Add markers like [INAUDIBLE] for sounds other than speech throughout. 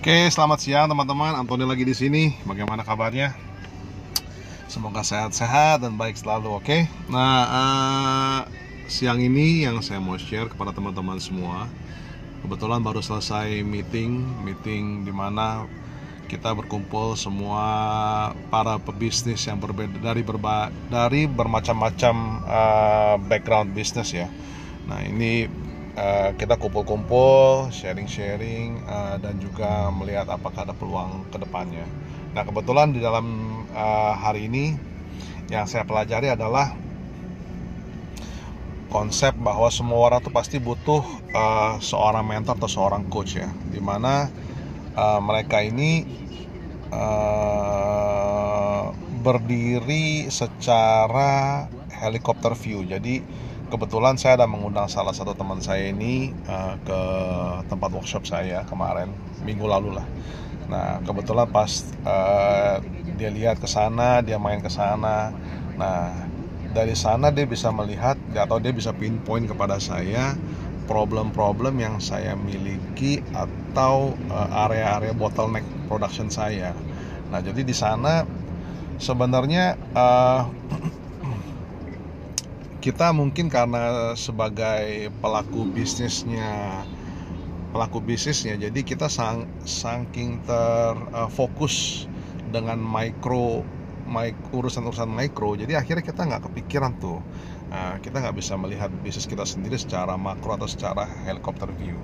Oke, selamat siang teman-teman. Antoni lagi di sini. Bagaimana kabarnya? Semoga sehat-sehat dan baik selalu. Oke. Nah, uh, siang ini yang saya mau share kepada teman-teman semua. Kebetulan baru selesai meeting, meeting di mana kita berkumpul semua para pebisnis yang berbeda dari berba dari bermacam-macam uh, background bisnis ya. Nah, ini uh, kita kumpul-kumpul, sharing-sharing uh, dan juga melihat apakah ada peluang ke depannya. Nah, kebetulan di dalam uh, hari ini yang saya pelajari adalah konsep bahwa semua orang tuh pasti butuh uh, seorang mentor atau seorang coach ya, di mana uh, mereka ini uh, berdiri secara helikopter view. Jadi kebetulan saya ada mengundang salah satu teman saya ini uh, ke tempat workshop saya kemarin minggu lalu lah. Nah kebetulan pas uh, dia lihat ke sana, dia main ke sana. Nah dari sana dia bisa melihat atau dia bisa pinpoint kepada saya problem-problem yang saya miliki atau uh, area-area bottleneck production saya. Nah jadi di sana sebenarnya uh, [CLEARS THROAT] kita mungkin karena sebagai pelaku bisnisnya pelaku bisnisnya jadi kita sang, saking terfokus uh, dengan micro urusan-urusan mikro jadi akhirnya kita nggak kepikiran tuh. Uh, kita nggak bisa melihat bisnis kita sendiri secara makro atau secara helikopter view.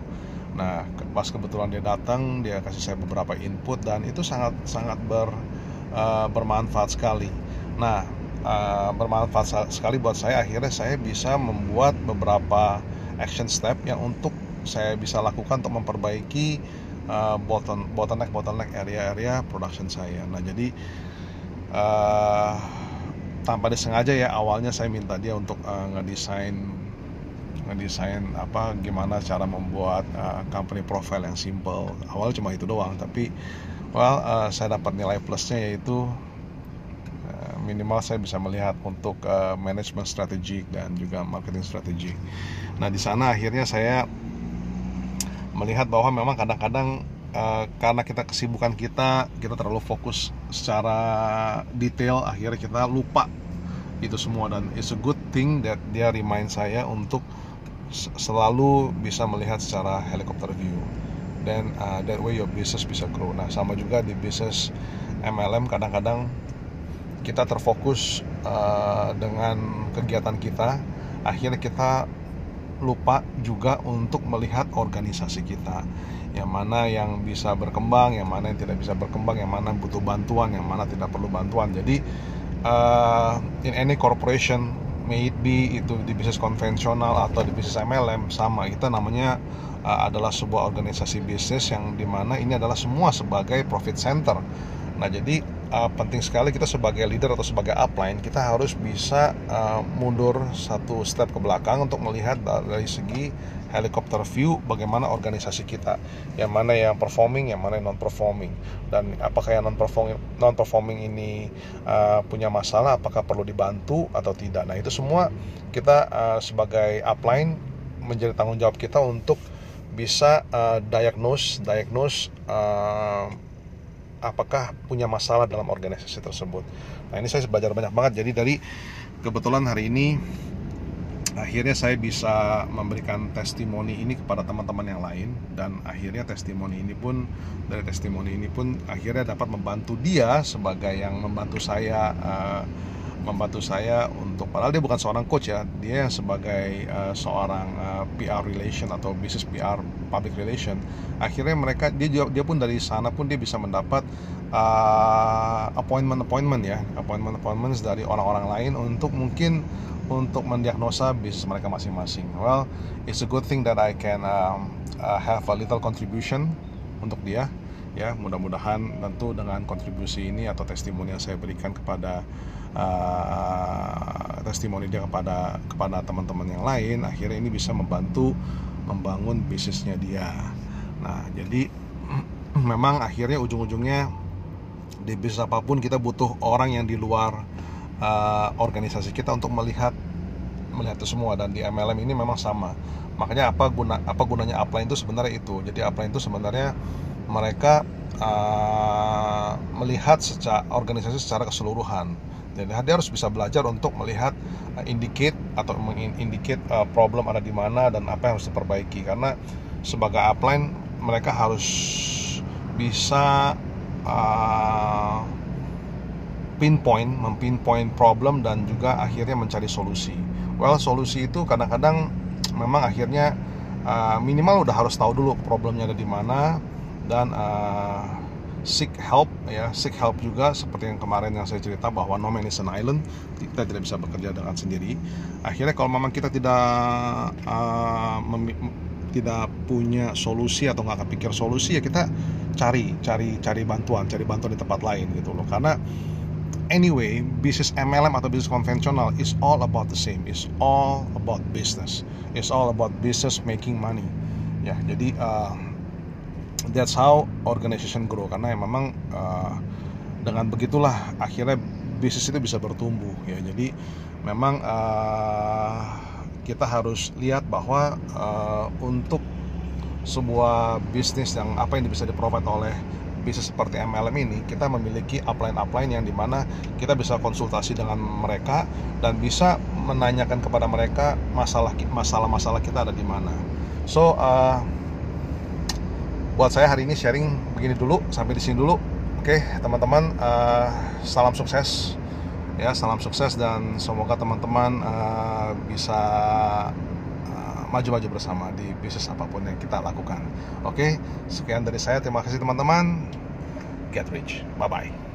Nah pas kebetulan dia datang dia kasih saya beberapa input dan itu sangat sangat ber, uh, bermanfaat sekali. Nah uh, bermanfaat sekali buat saya. Akhirnya saya bisa membuat beberapa action step yang untuk saya bisa lakukan untuk memperbaiki uh, bottleneck bottleneck area-area production saya. Nah jadi uh, tanpa disengaja ya awalnya saya minta dia untuk uh, ngedesain ngedesain apa gimana cara membuat uh, company profile yang simple. Awal cuma itu doang tapi well saya dapat nilai plusnya yaitu minimal saya bisa melihat untuk uh, manajemen strategik dan juga marketing strategi. Nah di sana akhirnya saya melihat bahwa memang kadang-kadang uh, karena kita kesibukan kita kita terlalu fokus secara detail akhirnya kita lupa itu semua dan it's a good thing that dia remind saya untuk selalu bisa melihat secara helicopter view dan uh, that way your business bisa grow. Nah sama juga di bisnis MLM kadang-kadang kita terfokus uh, dengan kegiatan kita akhirnya kita lupa juga untuk melihat organisasi kita. Yang mana yang bisa berkembang yang mana yang tidak bisa berkembang yang mana butuh bantuan yang mana tidak perlu bantuan. Jadi uh, in any corporation may it be itu di bisnis konvensional atau di bisnis MLM sama. Kita namanya uh, adalah sebuah organisasi bisnis yang di mana ini adalah semua sebagai profit center. Nah jadi uh, penting sekali kita sebagai leader atau sebagai upline kita harus bisa uh, mundur satu step ke belakang untuk melihat dari segi helikopter view bagaimana organisasi kita. Yang mana yang performing yang mana yang non performing dan apakah yang non performing non performing ini uh, punya masalah apakah perlu dibantu atau tidak. Nah itu semua kita uh, sebagai upline menjadi tanggung jawab kita untuk bisa uh, diagnose diagnose uh, apakah punya masalah dalam organisasi tersebut. Nah ini saya belajar banyak banget. Jadi dari kebetulan hari ini akhirnya saya bisa memberikan testimoni ini kepada teman-teman yang lain dan akhirnya testimoni ini pun dari testimoni ini pun akhirnya dapat membantu dia sebagai yang membantu saya uh, membantu saya untuk padahal dia bukan seorang coach ya dia sebagai uh, seorang uh, eh, PR relation atau business PR public relation. Akhirnya mereka dia dia pun dari sana pun dia bisa mendapat uh, appointment appointment ya appointment appointments dari orang-orang lain untuk mungkin untuk mendiagnosa bisnis mereka masing-masing. Well it's a good thing that I can um, uh, have a little contribution untuk dia ya mudah-mudahan tentu dengan kontribusi ini atau testimoni yang saya berikan kepada uh, testimoni dia kepada kepada teman-teman yang lain akhirnya ini bisa membantu membangun bisnisnya dia. Nah jadi [CLEARS THROAT] memang akhirnya ujung-ujungnya di bisnis apa pun kita butuh orang yang di luar uh, organisasi kita untuk melihat melihat itu semua. Dan di MLM ini memang sama. Makanya apa guna apa gunanya upline itu sebenarnya itu. Jadi upline itu sebenarnya mereka uh, melihat secara organisasi secara keseluruhan jadi dia harus bisa belajar untuk melihat uh, indicate atau mengindicate uh, problem ada di mana dan apa yang harus diperbaiki karena sebagai upline mereka harus bisa uh, pinpoint, mempinpoint problem dan juga akhirnya mencari solusi. Well, solusi itu kadang-kadang memang akhirnya uh, minimal udah harus tahu dulu problemnya ada di mana dan uh, seek help ya. Seek help juga seperti yang kemarin yang saya cerita bahwa no man is an island kita tidak bisa bekerja dengan sendiri. Akhirnya kalau memang kita tidak uh, tidak punya solusi atau nggak kepikir solusi ya kita cari cari cari bantuan cari bantuan di tempat lain gitu loh. Karena anyway bisnis MLM atau bisnis konvensional is all about the same. Is all about business. Is all about business making money. Ya jadi uh, that's how organization grow karena ya memang uh, dengan begitulah akhirnya bisnis itu bisa bertumbuh ya jadi memang uh, kita harus lihat bahwa uh, untuk sebuah bisnis yang apa yang bisa diprovide oleh bisnis seperti MLM ini kita memiliki upline-upline yang di mana kita bisa konsultasi dengan mereka dan bisa menanyakan kepada mereka masalah masalah-masalah kita ada di mana. So uh, buat saya hari ini sharing begini dulu sampai di sini dulu. Oke teman-teman uh, salam sukses ya salam sukses dan semoga teman-teman uh, bisa maju-maju bersama di bisnis apa pun yang kita lakukan. Oke, sekian dari saya. Terima kasih teman-teman. Get rich. Bye bye.